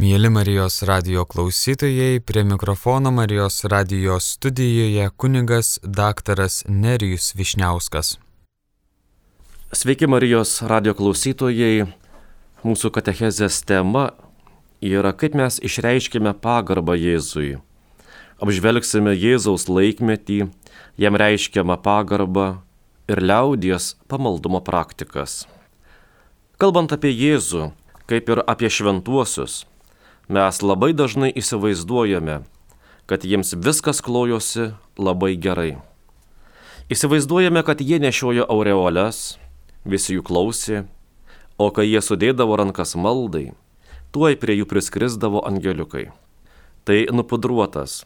Mėly Marijos radio klausytojai, prie mikrofono Marijos radio studijoje kunigas daktaras Nerijus Višniauskas. Sveiki Marijos radio klausytojai, mūsų katechezės tema yra kaip mes išreiškime pagarbą Jėzui. Apžvelgsime Jėzaus laikmetį, jam reiškiamą pagarbą ir liaudies pamaldumo praktikas. Kalbant apie Jėzų, kaip ir apie šventuosius, mes labai dažnai įsivaizduojame, kad jiems viskas klojosi labai gerai. Įsivaizduojame, kad jie nešiojo aureoles, visi jų klausė, o kai jie sudėdavo rankas maldai, tuoj prie jų priskrisdavo angeliukai. Tai nupudruotas,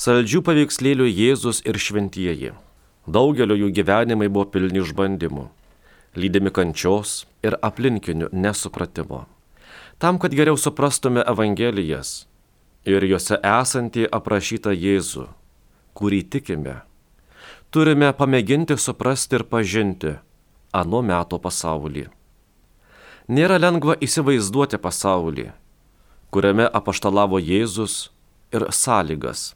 saldžių paveikslėlių Jėzus ir šventieji. Daugelio jų gyvenimai buvo pilni išbandymų, lydimi kančios ir aplinkinių nesupratimo tam, kad geriau suprastume Evangelijas ir juose esantį aprašytą Jėzų, kurį tikime, turime pamėginti suprasti ir pažinti anu meto pasaulį. Nėra lengva įsivaizduoti pasaulį, kuriame apaštalavo Jėzus ir sąlygas,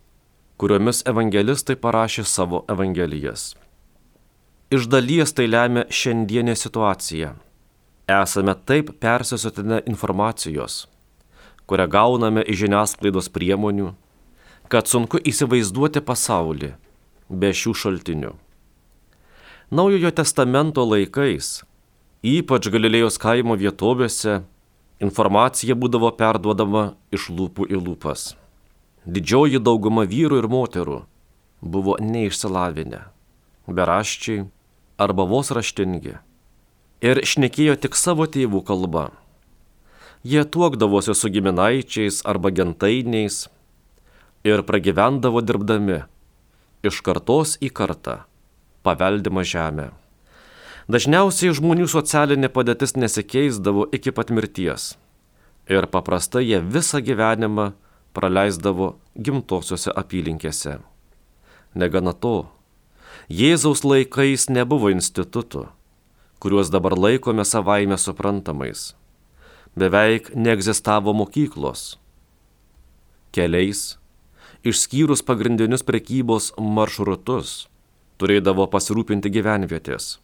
kuriomis evangelistai parašė savo evangelijas. Iš dalies tai lemia šiandienė situacija esame taip persisotinę informacijos, kurią gauname iš žiniasklaidos priemonių, kad sunku įsivaizduoti pasaulį be šių šaltinių. Naujojo testamento laikais, ypač Galilėjos kaimo vietovėse, informacija būdavo perduodama iš lūpų į lūpas. Didžioji dauguma vyrų ir moterų buvo neišsilavinę, beraščiai arba vos raštingi ir šnekėjo tik savo tėvų kalba. Jie tuokdavosi su giminaičiais arba gentainiais ir pragyvendavo dirbdami iš kartos į kartą paveldimą žemę. Dažniausiai žmonių socialinė padėtis nesikeisdavo iki pat mirties ir paprastai jie visą gyvenimą praleisdavo gimtosiuose apylinkėse. Negana to, Jėzaus laikais nebuvo institutų kuriuos dabar laikome savaime suprantamais. Beveik neegzistavo mokyklos. Keliais, išskyrus pagrindinius prekybos maršrutus, turėdavo pasirūpinti gyvenvietės,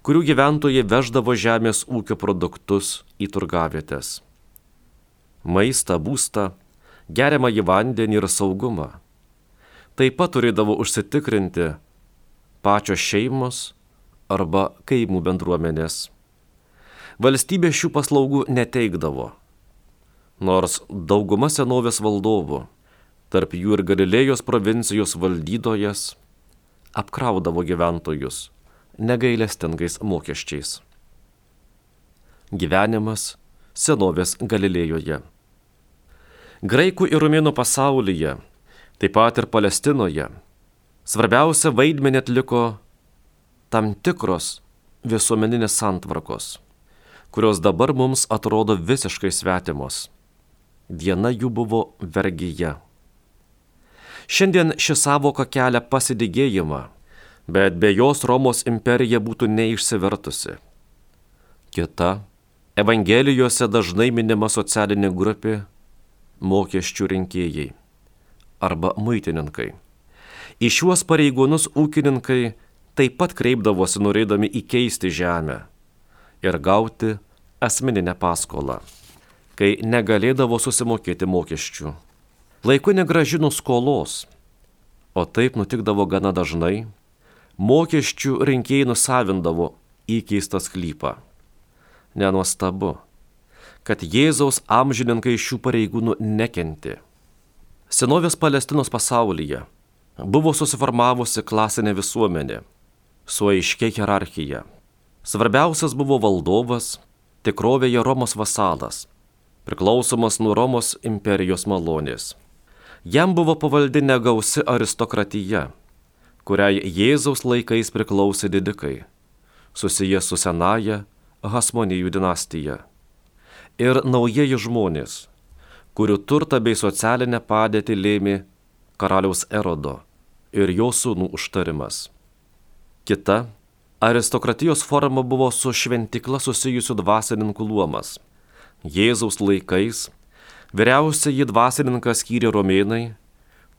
kurių gyventojai veždavo žemės ūkio produktus į turgavietės. Maistą, būstą, geriamą į vandenį ir saugumą. Taip pat turėdavo užsitikrinti pačios šeimos arba kaimų bendruomenės. Valstybė šių paslaugų neteikdavo, nors dauguma senovės valdovų, tarp jų ir Galilėjos provincijos valdytojas, apkraudavo gyventojus negailestingais mokesčiais. Gyvenimas senovės Galilėjoje. Graikų ir rumėnų pasaulyje, taip pat ir Palestinoje, svarbiausia vaidmenį atliko tam tikros visuomeninės santvarkos, kurios dabar mums atrodo visiškai svetimos. Viena jų buvo vergyje. Šiandien ši savoka kelia pasidygėjimą, bet be jos Romos imperija būtų neišsivertusi. Kita, Evangelijose dažnai minima socialinė grupė - mokesčių rinkėjai arba muitininkai. Į šiuos pareigūnus ūkininkai taip pat kreipdavosi norėdami įkeisti žemę ir gauti asmeninę paskolą, kai negalėdavo susimokėti mokesčių. Laiku negražino skolos, o taip nutikdavo gana dažnai, mokesčių rinkėjai nusavindavo įkeistą sklypą. Nenuostabu, kad Jėzaus amžininkai šių pareigūnų nekenti. Senovės Palestinos pasaulyje buvo susiformavusi klasinė visuomenė su aiškia hierarchija. Svarbiausias buvo valdovas, tikrovėje Romos vasalas, priklausomas nuo Romos imperijos malonės. Jam buvo pavaldi negausi aristokratija, kuriai Jėzaus laikais priklausė didikai, susiję su senaja Hasmonijų dinastija. Ir naujieji žmonės, kurių turtą bei socialinę padėtį lėmė karaliaus Erodo ir jo sūnų užtarimas. Kita aristokratijos forma buvo su šventikla susijusių dvasininkų luomas. Jėzaus laikais Vyriausiai dvasininką skyrė romėnai,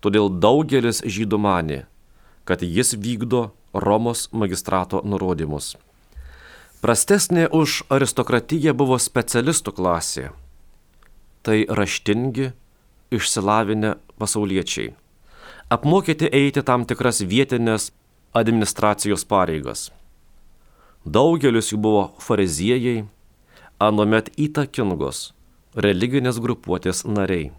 todėl daugelis žydų manė, kad jis vykdo Romos magistrato nurodymus. Prastesnė už aristokratiją buvo specialistų klasė. Tai raštingi, išsilavinę pasauliečiai. Apmokyti eiti tam tikras vietinės administracijos pareigas. Daugelis jų buvo fariziejai, anuomet įtakingos religinės grupuotės nariai.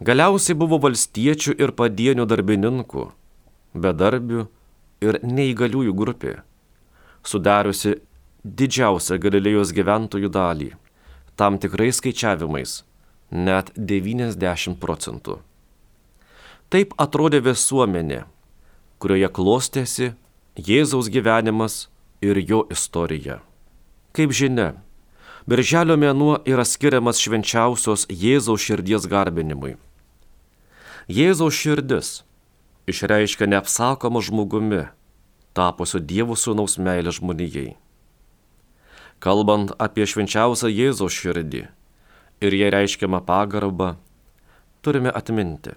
Galiausiai buvo valstiečių ir padienių darbininkų, bedarbių ir neįgaliųjų grupė, sudariusi didžiausią Galilėjos gyventojų dalį, tam tikrais skaičiavimais net 90 procentų. Taip atrodė visuomenė, kurioje klostėsi Jėzaus gyvenimas ir jo istorija. Kaip žinia, Birželio mėnuo yra skiriamas švenčiausios Jėzaus širdies garbinimui. Jėzaus širdis išreiškia neapsakomą žmogumi, tapusiu Dievo sūnaus meilę žmonijai. Kalbant apie švenčiausią Jėzaus širdį ir jai reiškiamą pagarbą, turime atminti,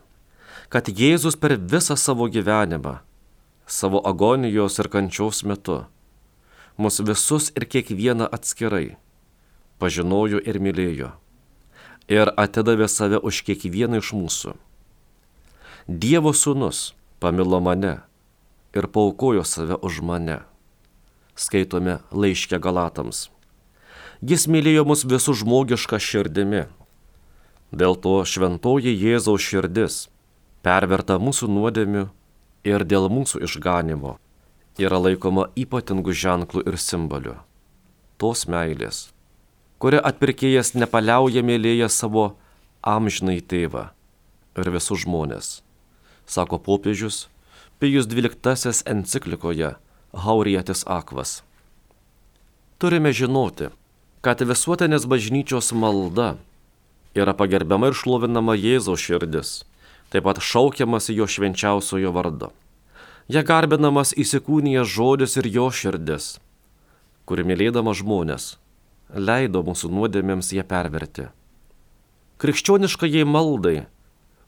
kad Jėzus per visą savo gyvenimą, savo agonijos ir kančios metu, mus visus ir kiekvieną atskirai pažinojo ir mylėjo ir atidavė save už kiekvieną iš mūsų. Dievo sūnus pamilo mane ir paukojo save už mane. Skaitome laiškę Galatams. Jis mylėjo mus visų žmogišką širdimi. Dėl to šventoji Jėzaus širdis, perverta mūsų nuodėmių ir dėl mūsų išganimo, yra laikoma ypatingų ženklų ir simbolių. Tos meilės, kuria atpirkėjas nepaliauja mylėję savo amžinai tėvą ir visus žmonės sako popiežius Pijus XII enciklikoje Haurietis Akvas. Turime žinoti, kad visuotinės bažnyčios malda yra pagerbiama ir šlovinama Jėzaus širdis, taip pat šaukiamas jo švenčiausiojo vardo. Ja garbinamas įsikūnijęs žodis ir jo širdis, kuri mylėdama žmonės leido mūsų nuodėmėms ją perverti. Krikščioniškai maldai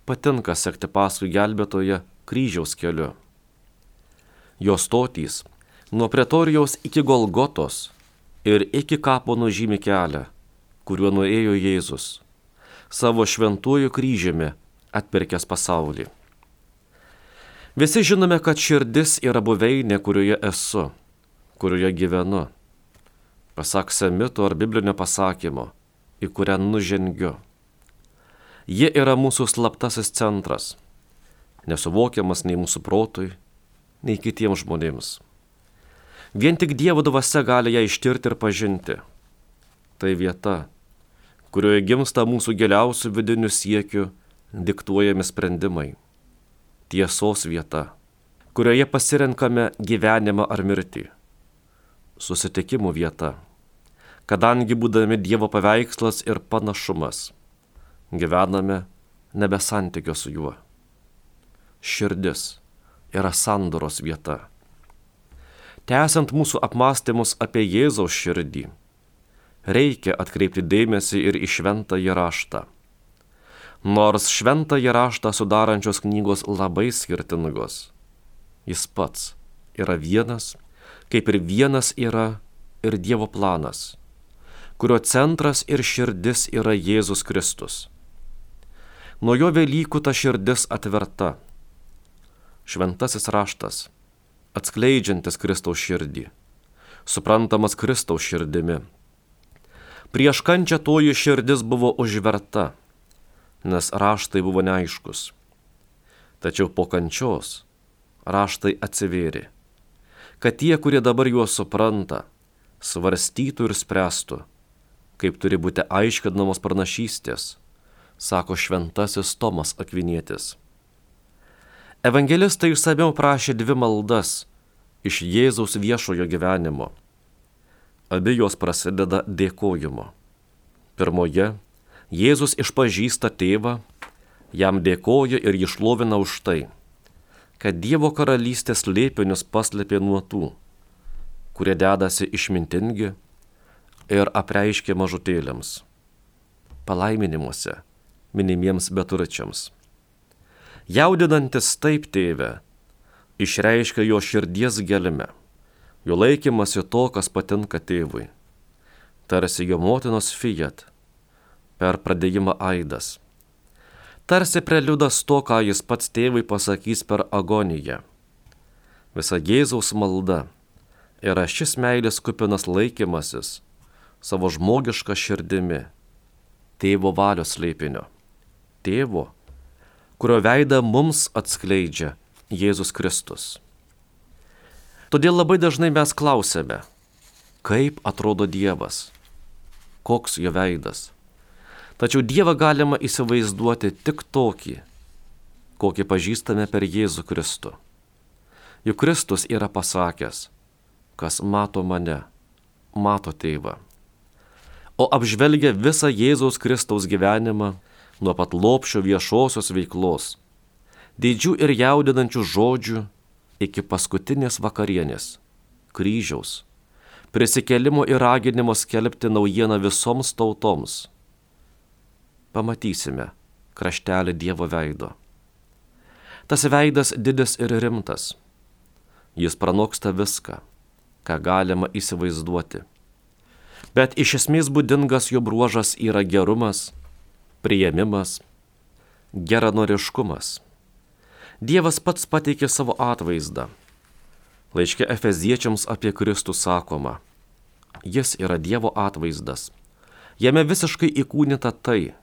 patinka sekti paskui gelbėtoje kryžiaus keliu. Jo stotys nuo pretorijos iki Golgotos ir iki kapo nužymi kelią, kuriuo nuėjo Jėzus, savo šventuoju kryžiumi atpirkęs pasaulį. Visi žinome, kad širdis yra buveinė, kurioje esu, kurioje gyvenu. Pasak semito ar biblinio pasakymo, į kurią nužengiu. Ji yra mūsų slaptasis centras, nesuvokiamas nei mūsų protui, nei kitiems žmonėms. Vien tik Dievo dvasia gali ją ištirti ir pažinti. Tai vieta, kurioje gimsta mūsų giliausių vidinių siekių diktuojami sprendimai. Tiesos vieta, kurioje pasirenkame gyvenimą ar mirtį. Susitikimų vieta, kadangi būdami Dievo paveikslas ir panašumas gyvename nebe santykio su juo. Širdis yra sandoros vieta. Tęsiant mūsų apmąstymus apie Jėzaus širdį, reikia atkreipti dėmesį ir į šventąjį raštą. Nors šventąjį raštą sudarančios knygos labai skirtingos, jis pats yra vienas, kaip ir vienas yra ir Dievo planas, kurio centras ir širdis yra Jėzus Kristus. Nuo jo Velykų ta širdis atverta. Šventasis raštas, atskleidžiantis Kristaus širdį, suprantamas Kristaus širdimi. Prieš kančią toji širdis buvo užverta, nes raštai buvo neaiškus. Tačiau po kančios raštai atsivėrė, kad tie, kurie dabar juos supranta, svarstytų ir spręstų, kaip turi būti aiškinamos pranašystės sako šventasis Tomas Akvinietis. Evangelistai išsameu prašė dvi maldas iš Jėzaus viešojo gyvenimo. Abi jos prasideda dėkojimu. Pirmoje, Jėzus išpažįsta tėvą, jam dėkoja ir išlovina už tai, kad Dievo karalystės lėpinius paslėpė nuo tų, kurie dedasi išmintingi ir apreiškė mažutėlėms. Palaiminimuose minimiems beturčiams. Jaudinantis taip tėve, išreiškia jo širdies gelme, jo laikymasi to, kas patinka tėvui. Tarsi jo motinos fiat, per pradėjimą aidas. Tarsi preliudas to, ką jis pats tėvui pasakys per agoniją. Visa Jėzaus malda yra šis meilės kupinas laikymasis savo žmogišką širdimi, tėvo valios leipinio, tėvo, kurio veidą mums atskleidžia Jėzus Kristus. Todėl labai dažnai mes klausėme, kaip atrodo Dievas, koks jo veidas. Tačiau Dievą galima įsivaizduoti tik tokį, kokį pažįstame per Jėzų Kristų. Juk Kristus yra pasakęs, kas mato mane, mato tėvą. O apžvelgia visą Jėzaus Kristaus gyvenimą nuo pat lopšio viešosios veiklos, didžių ir jaudinančių žodžių iki paskutinės vakarienės, kryžiaus, prisikelimo ir raginimo skelbti naujieną visoms tautoms. Pamatysime kraštelį Dievo veido. Tas veidas didis ir rimtas. Jis pranoksta viską ką galima įsivaizduoti. Bet iš esmės būdingas jo bruožas yra gerumas, prieimimas, geranoriškumas. Dievas pats pateikė savo atvaizdą. Laiškė Efeziečiams apie Kristų sakoma, jis yra Dievo atvaizdas. Jame visiškai įkūnita tai,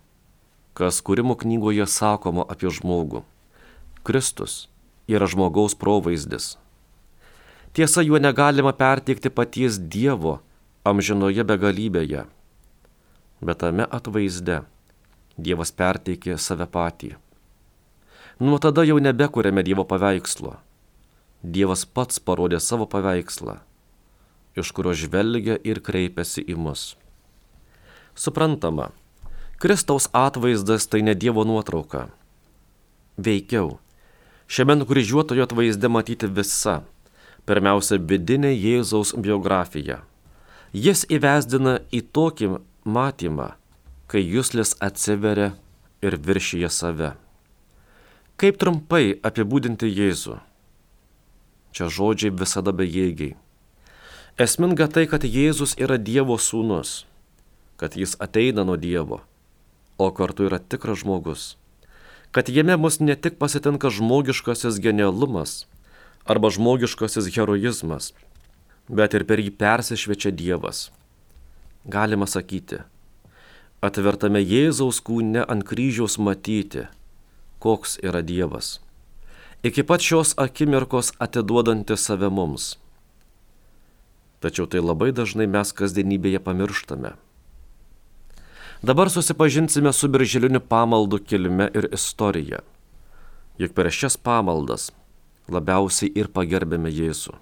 kas kūrimo knygoje sakoma apie žmogų. Kristus yra žmogaus provaizdis, Tiesa, juo negalima perteikti paties Dievo amžinoje begalybėje. Bet tame atvaizde Dievas perteikė save patį. Nuo tada jau nebekuriame Dievo paveikslo. Dievas pats parodė savo paveikslą, iš kurio žvelgia ir kreipiasi į mus. Suprantama, Kristaus atvaizdas tai ne Dievo nuotrauka. Veikiau, šiame nukryžiuotojo atvaizde matyti visa Pirmiausia, vidinė Jėzaus biografija. Jis įvesdina į tokį matymą, kai jūslis atsiveria ir viršyje save. Kaip trumpai apibūdinti Jėzų? Čia žodžiai visada bejėgiai. Esminga tai, kad Jėzus yra Dievo sūnus, kad jis ateina nuo Dievo, o kartu yra tikras žmogus, kad jame mus ne tik pasitinka žmogiškasis genialumas, arba žmogiškasis heroizmas, bet ir per jį persišviečia Dievas. Galima sakyti, atvertame Jėzaus kūne ant kryžiaus matyti, koks yra Dievas. Iki pat šios akimirkos atiduodanti save mums. Tačiau tai labai dažnai mes kasdienybėje pamirštame. Dabar susipažinsime su birželiniu pamaldų kilme ir istorija. Juk per šias pamaldas labiausiai ir pagerbėme Jėzų.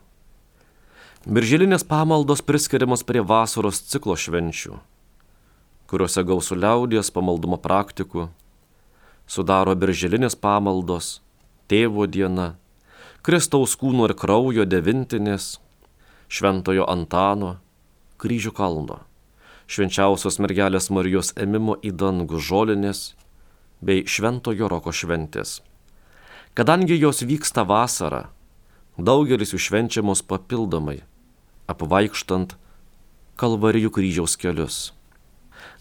Birželinės pamaldos priskiriamos prie vasaros ciklo švenčių, kuriuose gausų liaudies pamaldumo praktikų, sudaro birželinės pamaldos, tėvo diena, Kristaus kūno ir kraujo devintinės, Šventojo Antano, kryžių kalno, švenčiausios mergelės Marijos emimo į dangų žolinės bei Šventojo Roko šventės. Kadangi jos vyksta vasarą, daugelis jų švenčiamos papildomai, apvaikštant kalvarijų kryžiaus kelius.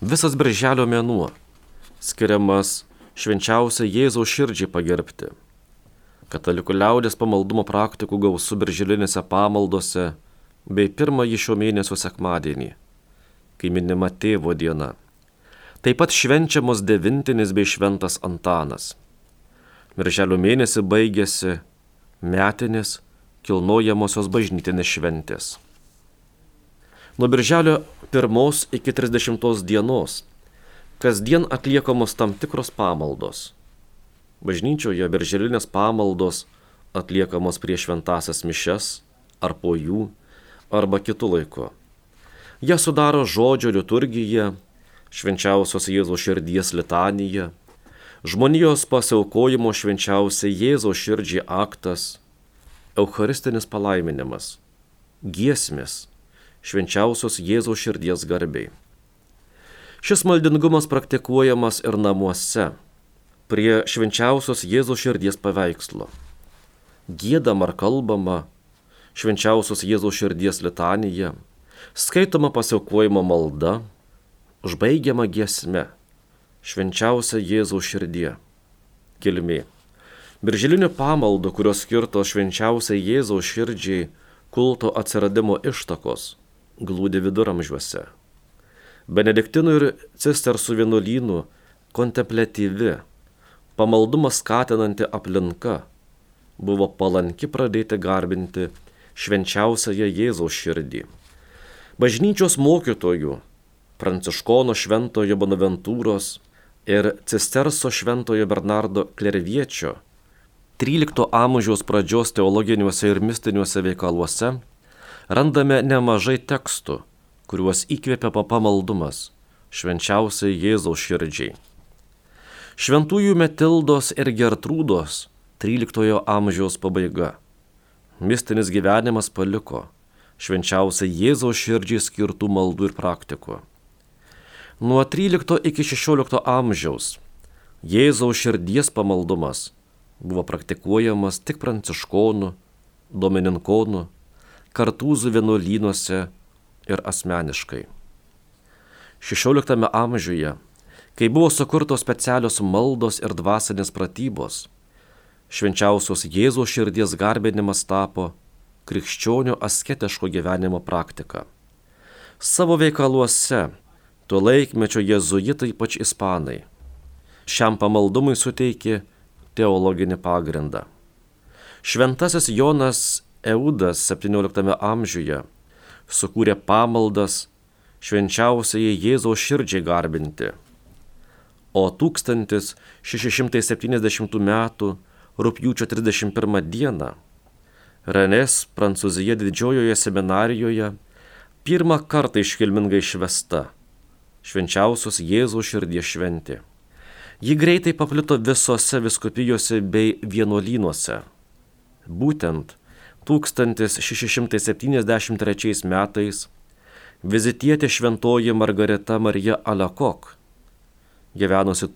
Visas birželio mėnuo skiriamas švenčiausia Jėzaus širdžiai pagerbti. Katalikų liaudės pamaldumo praktikų gausų birželinėse pamaldose bei pirmąjį šio mėnesio sekmadienį, kai minima tėvo diena. Taip pat švenčiamos devintinis bei šventas Antanas. Birželio mėnesį baigėsi metinės kilnojamosios bažnytinės šventės. Nuo birželio 1 iki 30 dienos kasdien atliekamos tam tikros pamaldos. Bažnyčioje birželinės pamaldos atliekamos prieš šventasias mišes ar po jų arba kitų laiku. Jie sudaro žodžio liturgiją, švenčiausios Jėzaus širdies litaniją, žmonijos pasiaukojimo švenčiausia Jėzaus širdžiai aktas, Eucharistinis palaiminimas, giesmės, švenčiausios Jėzaus širdies garbiai. Šis maldingumas praktikuojamas ir namuose, prie švenčiausios Jėzaus širdies paveikslo. Gėdama ar kalbama švenčiausios Jėzaus širdies litanija, skaitoma pasiaukojimo malda, užbaigiama giesme švenčiausia Jėzaus širdie. Kilmė. Birželinių pamaldų, kurios skirtos švenčiausiai Jėzaus širdžiai, kulto atsiradimo ištakos, glūdi viduramžiuose. Benediktinų ir cistersų vienuolynų kontemplatyvi, pamaldumą skatinanti aplinka buvo palanki pradėti garbinti švenčiausiąją Jėzaus širdį. Bažnyčios mokytojų, Pranciškono šventojo Bonaventūros ir Cisterso šventojo Bernardo Klerviečio 13 amžiaus pradžios teologiniuose ir mistiniuose veikaluose randame nemažai tekstų, kuriuos įkvėpia papamaldumas švenčiausiai Jėzaus širdžiai. Šventųjų Metildos ir Gertrūdos 13 amžiaus pabaiga. Mistinis gyvenimas paliko švenčiausiai Jėzaus širdžiai skirtų maldų ir praktikų. Nuo 13 iki 16 amžiaus Jėzaus širdies pamaldumas buvo praktikuojamas tik pranciškonų, domininkonų, kartūzų vienuolynuose ir asmeniškai. XVI amžiuje, kai buvo sukurtos specialios maldos ir dvasinės pratybos, švenčiausios Jėzaus širdies garbinimas tapo krikščionių asketiško gyvenimo praktika. Savo veikaluose tuo laikmečio jėzuitai, ypač ispanai, šiam pamaldumui suteikė teologinį pagrindą. Šventasis Jonas Eudas XVII amžiuje sukūrė pamaldas švenčiausiai Jėzaus širdžiai garbinti, o 1670 m. rūpjūčio 31 d. Renės Prancūzija didžiojoje seminarijoje pirmą kartą iškilmingai švesta švenčiausios Jėzaus širdies šventė. Ji greitai paplito visose viskupijose bei vienuolynuose. Būtent 1673 metais vizitietė šventoji Margareta Marija Alekok, gyvenusi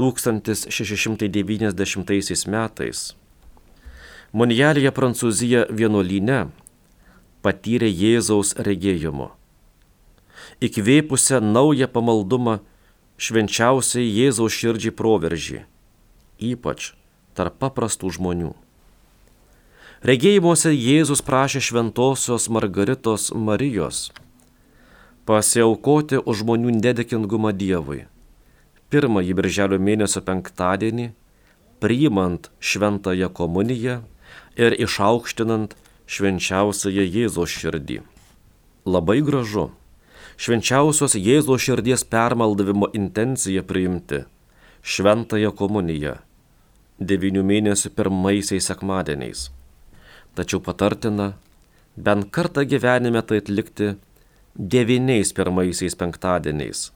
1647-1690 metais, Monjelėje Prancūzija vienuolyne patyrė Jėzaus regėjimu įkvėpusią naują pamaldumą švenčiausiai Jėzaus širdžiai proveržį, ypač tarp paprastų žmonių. Regėjimuose Jėzus prašė šventosios Margaritos Marijos pasiaukoti už žmonių nedėkingumą Dievui. Pirmąjį birželio mėnesio penktadienį, priimant šventąją komuniją ir išaukštinant švenčiausiąją Jėzos širdį. Labai gražu švenčiausios Jėzos širdies permaldavimo intenciją priimti šventąją komuniją devinių mėnesių pirmaisiais sekmadieniais. Tačiau patartina bent kartą gyvenime tai atlikti devyniais pirmaisiais penktadieniais,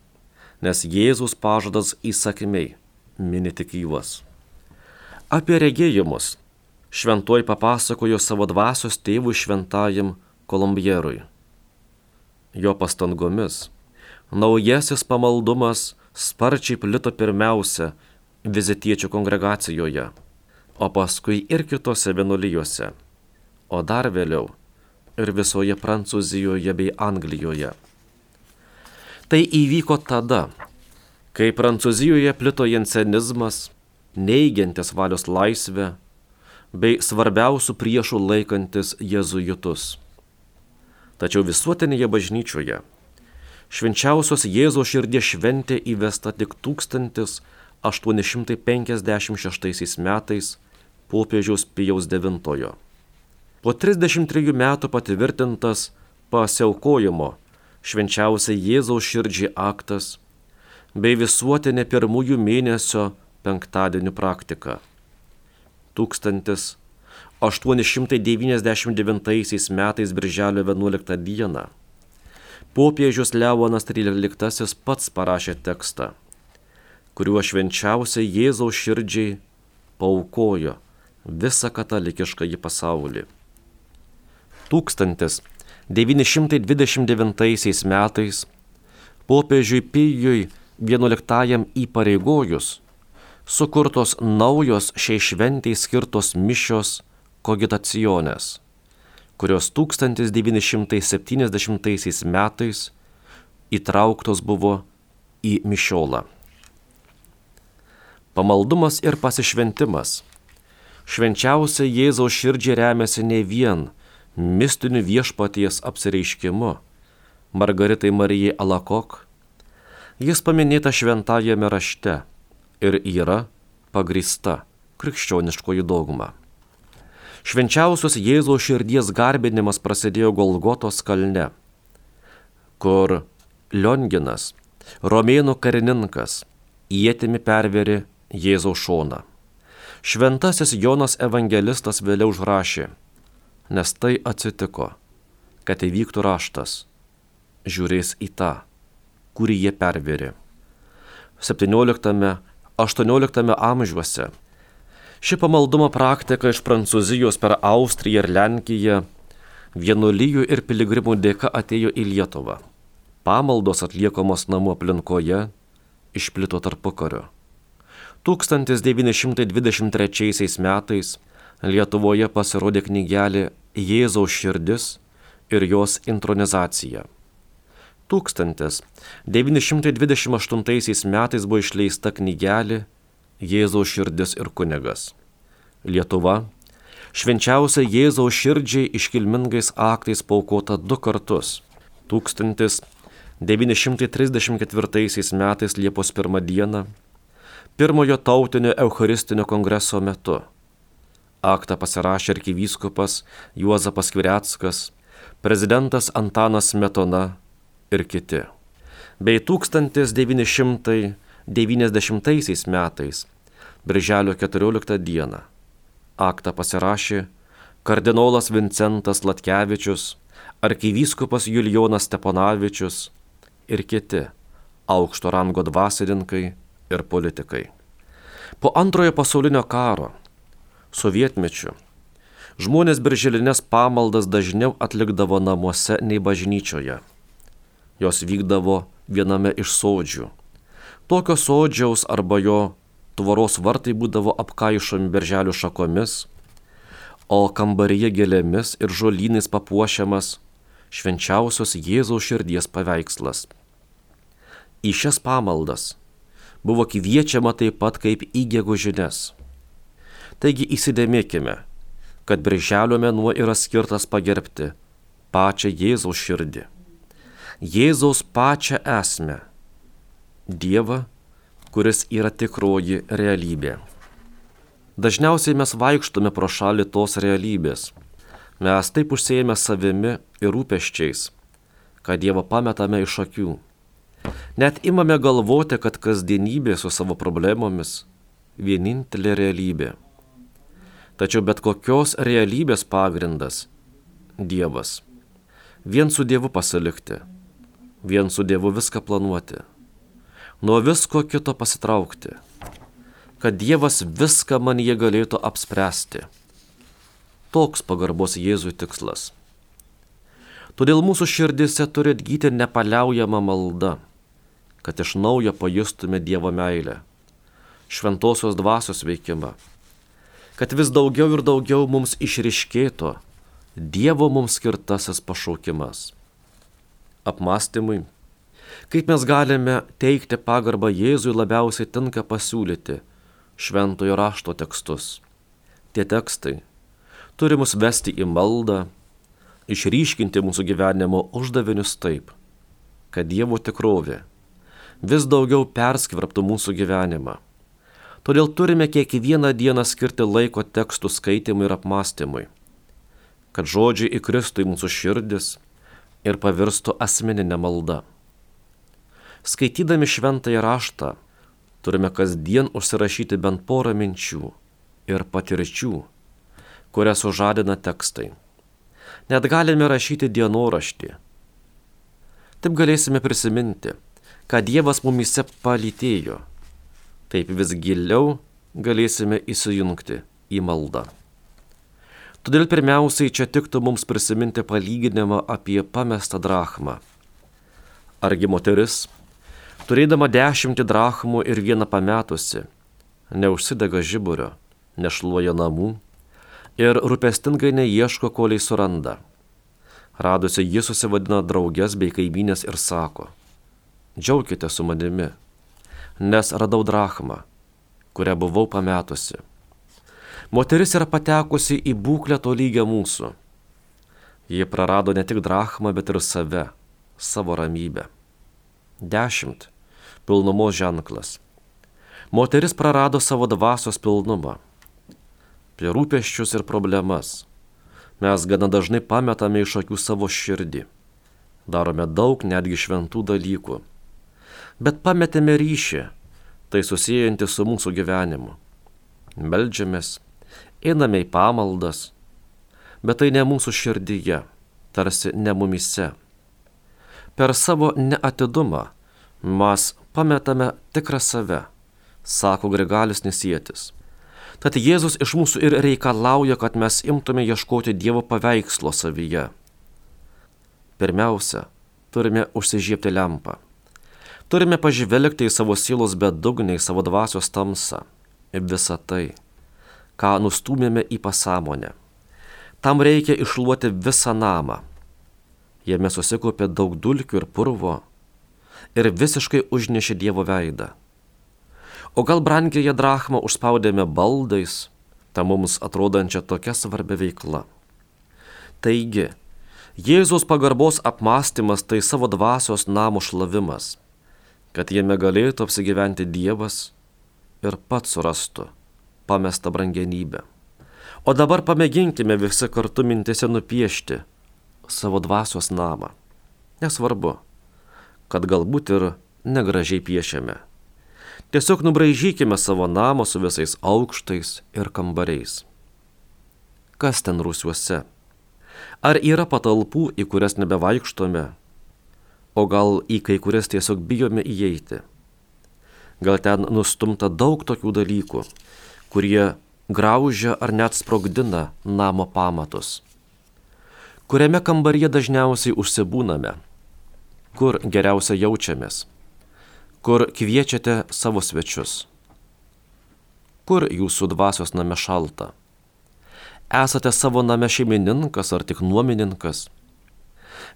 nes Jėzus pažadas įsakmiai mini tik juos. Apie regėjimus šventuoj papasakojo savo dvasios tėvui šventajam Kolumbierui jo pastangomis. Naujasis pamaldumas sparčiai plito pirmiausia vizitiečių kongregacijoje, o paskui ir kitose vienuolijose, o dar vėliau ir visoje Prancūzijoje bei Anglijoje. Tai įvyko tada, kai Prancūzijoje plito jensenizmas, neigiantis valios laisvę bei svarbiausių priešų laikantis jezuitus. Tačiau visuotinėje bažnyčioje švenčiausios Jėzaus širdies šventė įvesta tik 1856 metais popiežiaus Pijaus IX. Po 33 metų patvirtintas pasiaukojimo švenčiausiai Jėzaus širdžiai aktas bei visuotinė pirmųjų mėnesio penktadienių praktika. 1000 899 metais birželio 11 dieną popiežius Leonas XIII pats parašė tekstą, kuriuo švenčiausiai Jėzaus širdžiai paukojo visą katalikišką į pasaulį. 929 metais popiežiui Pijui XI įpareigojus sukurtos naujos šiai šventijai skirtos mišios kogitacionės, kurios 1970 metais įtrauktos buvo į mišiolą. Pamaldumas ir pasišventimas. Švenčiausia Jėzaus širdžiai remiasi ne vien mistiniu viešpaties apsireiškimu, Margaritai Marijai Alakok, jis paminėta šventajame rašte ir yra pagrista krikščioniškoji dogma. Švenčiausios Jėzaus širdies garbinimas prasidėjo Golgotos kalne, kur Lionginas, romėnų karininkas, įėtimi perveri Jėzaus šoną. Šventasis Jonas evangelistas vėliau užrašė, nes tai atsitiko, kad įvyktų raštas, žiūrės į tą, kurį jie perveri. 17 XVIII amžiuose. Ši pamaldumo praktika iš Prancūzijos per Austriją ir Lenkiją vienuolyjų ir piligrimų dėka atėjo į Lietuvą. Pamaldos atliekamos namų aplinkoje išplito tarpukariu. 1923 metais Lietuvoje pasirodė knygelė Jėzaus širdis ir jos intronizacija. 1928 metais buvo išleista knygelė Jėzaus širdis ir kunigas. Lietuva švenčiausia Jėzaus širdžiai iškilmingais aktais paukota du kartus. 1934 metais Liepos 1 dieną pirmojo tautinio Eucharistinio kongreso metu. Aktą pasirašė arkivyskupas Juozapas Kvireckas, prezidentas Antanas Metona ir kiti. Bei 1990 metais, birželio 14 dieną, aktą pasirašė kardinolas Vincentas Latkevičius, arkivyskupas Julijonas Steponavičius ir kiti aukšto rango dvasininkai ir politikai. Po antrojo pasaulinio karo, sovietmečių, žmonės birželinės pamaldas dažniau atlikdavo namuose nei bažnyčioje jos vykdavo viename iš sodžių. Tokio sodžiaus arba jo tvoros vartai būdavo apkaišomi berželių šakomis, o kambaryje gėlėmis ir žolynais papuošiamas švenčiausios Jėzaus širdies paveikslas. Į šias pamaldas buvo kviečiama taip pat kaip į gegužines. Taigi įsidėmėkime, kad birželio mėnuo yra skirtas pagerbti pačią Jėzaus širdį. Jėzaus pačią esmę - Dievą, kuris yra tikroji realybė. Dažniausiai mes vaikštome pro šalį tos realybės. Mes taip užsėjame savimi ir rūpeščiais, kad Dievą pametame iš akių. Net imame galvoti, kad kasdienybė su savo problemomis - vienintelė realybė. Tačiau bet kokios realybės pagrindas - Dievas. Vien su Dievu pasilikti vien su Dievu viską planuoti, nuo visko kito pasitraukti, kad Dievas viską man jie galėtų apspręsti. Toks pagarbos Jėzui tikslas. Todėl mūsų širdise turi atgyti nepaliaujama malda, kad iš naujo pajustume Dievo meilę, šventosios dvasios veikimą, kad vis daugiau ir daugiau mums išriškėtų Dievo mums skirtasis pašaukimas apmąstymui, kaip mes galime teikti pagarbą Jėzui labiausiai tinka pasiūlyti šventojo rašto tekstus. Tie tekstai turi mus vesti į maldą, išryškinti mūsų gyvenimo uždavinius taip, kad Dievo tikrovė vis daugiau perskverptų mūsų gyvenimą. Todėl turime kiekvieną dieną skirti laiko tekstų skaitimui ir apmąstymui, kad žodžiai įkristų į mūsų širdis ir pavirstų asmeninė malda. Skaitydami šventąją raštą turime kasdien užsirašyti bent porą minčių ir patirčių, kurias sužadina tekstai. Net galime rašyti dienoraštį. Taip galėsime prisiminti, kad Dievas mumise palytėjo. Taip vis giliau galėsime įsijungti į maldą. Todėl pirmiausiai čia tiktų mums prisiminti palyginimą apie pamestą drachmą. Argi moteris, turėdama dešimtį drachmų ir vieną pametusi, neužsidega žiburio, nešluoja namų ir rūpestingai neieško, koliai suranda. Radusi ji susivadina draugės bei kaimynės ir sako, džiaukite su manimi, nes radau drachmą, kurią buvau pametusi. Moteris yra patekusi į būklę to lygio mūsų. Ji prarado ne tik drachmą, bet ir save, savo ramybę. Dešimt - pilnumos ženklas. Moteris prarado savo dvasios pilnumą. Prie rūpeščius ir problemas. Mes gana dažnai pametame iš akių savo širdį. Darome daug netgi šventų dalykų. Bet pametėme ryšį, tai susijęjantį su mūsų gyvenimu. Meldžiamės, einame į pamaldas, bet tai ne mūsų širdyje, tarsi ne mumise. Per savo neatidumą mes pametame tikrą save, sako Grigalis Nesėtis. Tad Jėzus iš mūsų ir reikalauja, kad mes imtume ieškoti Dievo paveikslo savyje. Pirmiausia, turime užsižiebti lempą. Turime pažvelgti į savo sielos bedugniai, savo dvasios tamsą, į visą tai, ką nustumėme į pasąmonę. Tam reikia išluoti visą namą. Jame susikopė daug dulkių ir purvo ir visiškai užnešė Dievo veidą. O gal brangiąją drachmą užspaudėme baldais, ta mums atrodančia tokia svarbia veikla. Taigi, Jėzaus pagarbos apmąstymas tai savo dvasios namų šlavimas, kad jame galėtų apsigyventi Dievas ir pats surastų pamestą brangenybę. O dabar pamėginkime visi kartu mintise nupiešti savo dvasios namą. Nesvarbu, kad galbūt ir negražiai piešiame. Tiesiog nubraižykime savo namą su visais aukštais ir kambariais. Kas ten rūsiuose? Ar yra patalpų, į kurias nebevaikštome, o gal į kai kurias tiesiog bijome įeiti? Gal ten nustumta daug tokių dalykų, kurie graužia ar net sprogdina namo pamatus. Kuriame kambaryje dažniausiai užsibūname, kur geriausia jaučiamės, kur kviečiate savo svečius, kur jūsų dvasios name šalta. Esate savo name šeimininkas ar tik nuomininkas.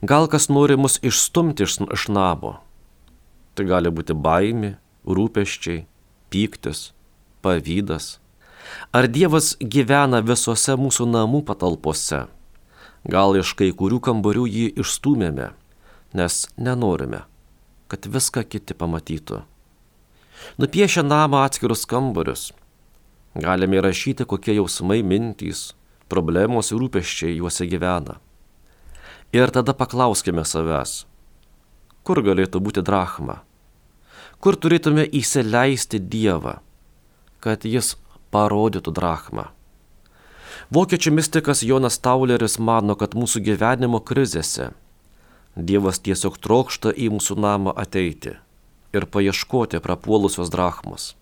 Gal kas nori mus išstumti iš, iš namo. Tai gali būti baimė, rūpeščiai, pyktis, pavydas? Ar Dievas gyvena visose mūsų namų patalpose? Gal iš kai kurių kambarių jį išstumėme, nes nenorime, kad viską kiti pamatytų. Nupiešę namą atskirus kambarius, galime įrašyti, kokie jausmai, mintys, problemos ir rūpeščiai juose gyvena. Ir tada paklauskime savęs, kur galėtų būti drachma, kur turėtume įsileisti Dievą kad jis parodytų drachmą. Vokiečių mystikas Jonas Tauleris mano, kad mūsų gyvenimo krizėse Dievas tiesiog trokšta į mūsų namą ateiti ir paieškoti prapuolusios drachmos.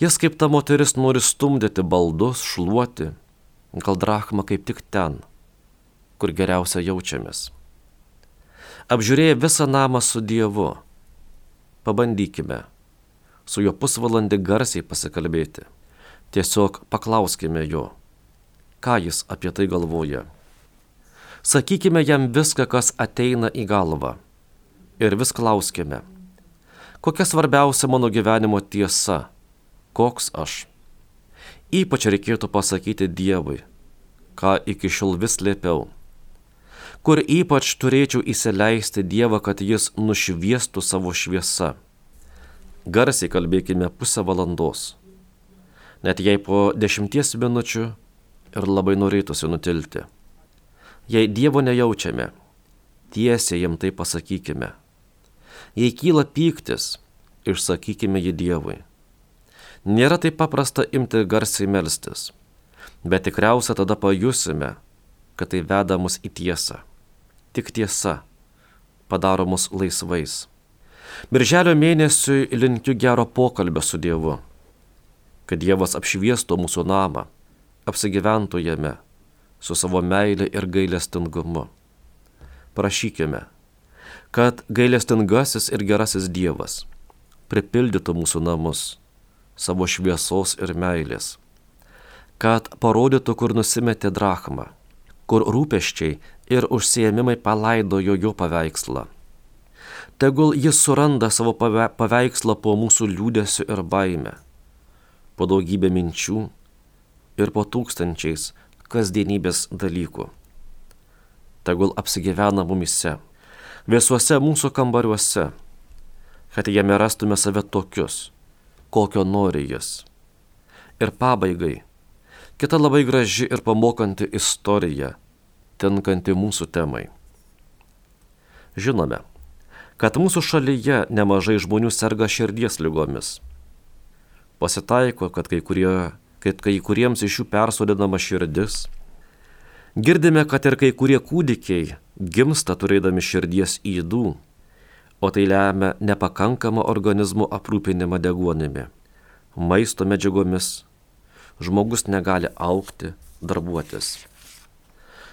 Jis kaip ta moteris nori stumdyti baldus, šluoti, gal drachma kaip tik ten, kur geriausia jaučiamės. Apžiūrėję visą namą su Dievu, pabandykime su juo pusvalandį garsiai pasikalbėti. Tiesiog paklauskime jo, ką jis apie tai galvoja. Sakykime jam viską, kas ateina į galvą. Ir vis klauskime, kokia svarbiausia mano gyvenimo tiesa, koks aš. Ypač reikėtų pasakyti Dievui, ką iki šiol vis lėpiau kur ypač turėčiau įsileisti Dievą, kad jis nušviestų savo šviesą. Garsiai kalbėkime pusę valandos. Net jei po dešimties minučių ir labai norėtųsi nutilti. Jei Dievo nejaučiame, tiesiai jam tai pasakykime. Jei kyla pyktis, išsakykime jį Dievui. Nėra taip paprasta imti garsiai melstis, bet tikriausia tada pajusime, kad tai veda mus į tiesą. Tik tiesa padaro mus laisvais. Birželio mėnesiui linkiu gero pokalbio su Dievu, kad Dievas apšviestų mūsų namą, apsigyventų jame, su savo meilė ir gailestingumu. Prašykime, kad gailestingasis ir gerasis Dievas pripildytų mūsų namus savo šviesos ir meilės, kad parodytų, kur nusimetė drachmą, kur rūpeščiai ir užsiemimai palaidojo jo paveikslą. Tegul jis suranda savo paveikslą po mūsų liūdėsiu ir baime, po daugybę minčių ir po tūkstančiais kasdienybės dalykų. Tegul apsigyvena mumise, visuose mūsų kambariuose, kad jame rastume save tokius, kokio nori jis. Ir pabaigai, kita labai graži ir pamokanti istorija, tinkanti mūsų temai. Žinome, kad mūsų šalyje nemažai žmonių serga širdies lygomis. Pasitaiko, kad kai, kurie, kad kai kuriems iš jų persodinama širdis. Girdime, kad ir kai kurie kūdikiai gimsta turėdami širdies įdų o tai lemia nepakankamą organizmo aprūpinimą deguonimi, maisto medžiagomis. Žmogus negali aukti, darbuotis.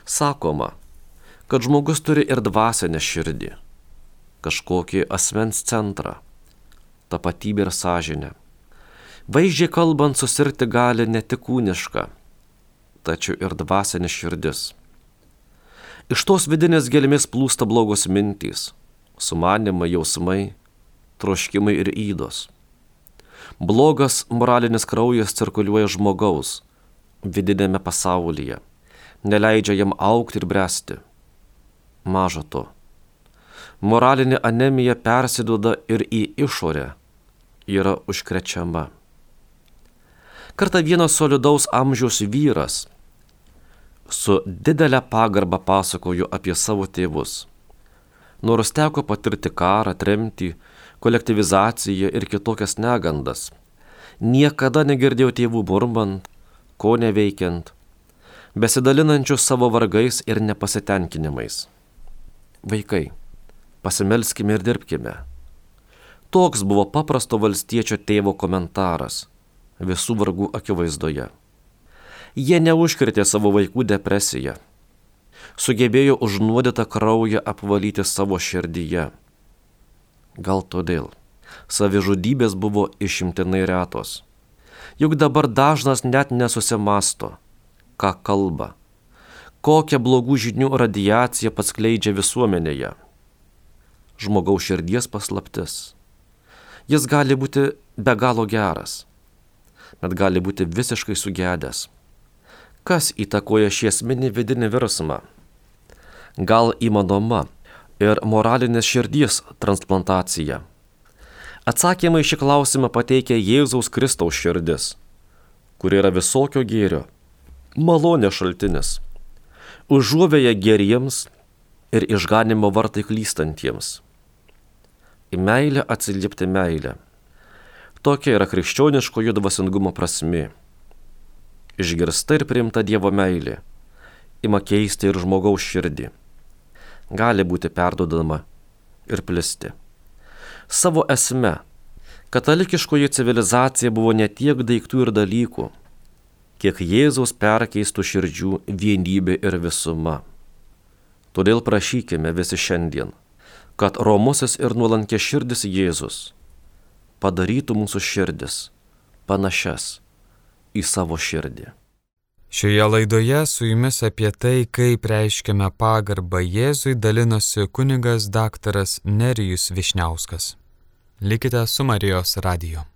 Sakoma, kad žmogus turi ir dvasinę širdį, kažkokį asmens centrą, tapatybę ir sąžinę. Vaizdžiai kalbant, susirgti gali ne tik kūniška, tačiau ir dvasinė širdis. Iš tos vidinės gelmės plūsta blogos mintys, sumanimai, jausmai, troškimai ir įdos. Blogas moralinis kraujas cirkuliuoja žmogaus vidinėme pasaulyje, neleidžia jam aukti ir bręsti. Maža to. Moralinė anemija persiduoda ir į išorę, yra užkrečiama. Kartą vienas solidaus amžiaus vyras su didelė pagarba pasakojo apie savo tėvus nors teko patirti karą, tremtį, kolektivizaciją ir kitokias negandas. Niekada negirdėjau tėvų murmant, ko neveikiant, besidalinančius savo vargais ir nepasitenkinimais. Vaikai, pasimelskime ir dirbkime. Toks buvo paprasto valstiečio tėvo komentaras visų vargų akivaizdoje. Jie neužkirtė savo vaikų depresiją sugebėjo užnuodytą kraują apvalyti savo širdyje. Gal todėl savižudybės buvo išimtinai retos. Juk dabar dažnas net nesusimasto, ką kalba, kokią blogų žinių radiaciją paskleidžia visuomenėje. Žmogaus širdies paslaptis. Jis gali būti be galo geras, bet gali būti visiškai sugedęs. Kas įtakoja šį esminį vidinį virsmą? gal įmanoma ir moralinės širdies transplantacija? Atsakymą į šį klausimą pateikia Jėzaus Kristaus širdis, kuri yra visokio gėrio, malonė šaltinis, užuovėja geriems ir išganimo vartai klystantiems. Į meilę atsiliepti meilę. Tokia yra krikščioniškojo dvasingumo prasme. Išgirsta ir priimta Dievo meilė ima keisti ir žmogaus širdį gali būti perdodama ir plisti. Savo esme, katalikiškoji civilizacija buvo ne tiek daiktų ir dalykų, kiek Jėzaus perkeistų širdžių vienybė ir visuma. Todėl prašykime visi šiandien, kad romusis ir nuolankė širdis Jėzus padarytų mūsų širdis panašias į savo širdį. Šioje laidoje su jumis apie tai, kaip reiškiame pagarbą Jėzui, dalinosi kunigas daktaras Nerijus Višniauskas. Likite su Marijos radiju.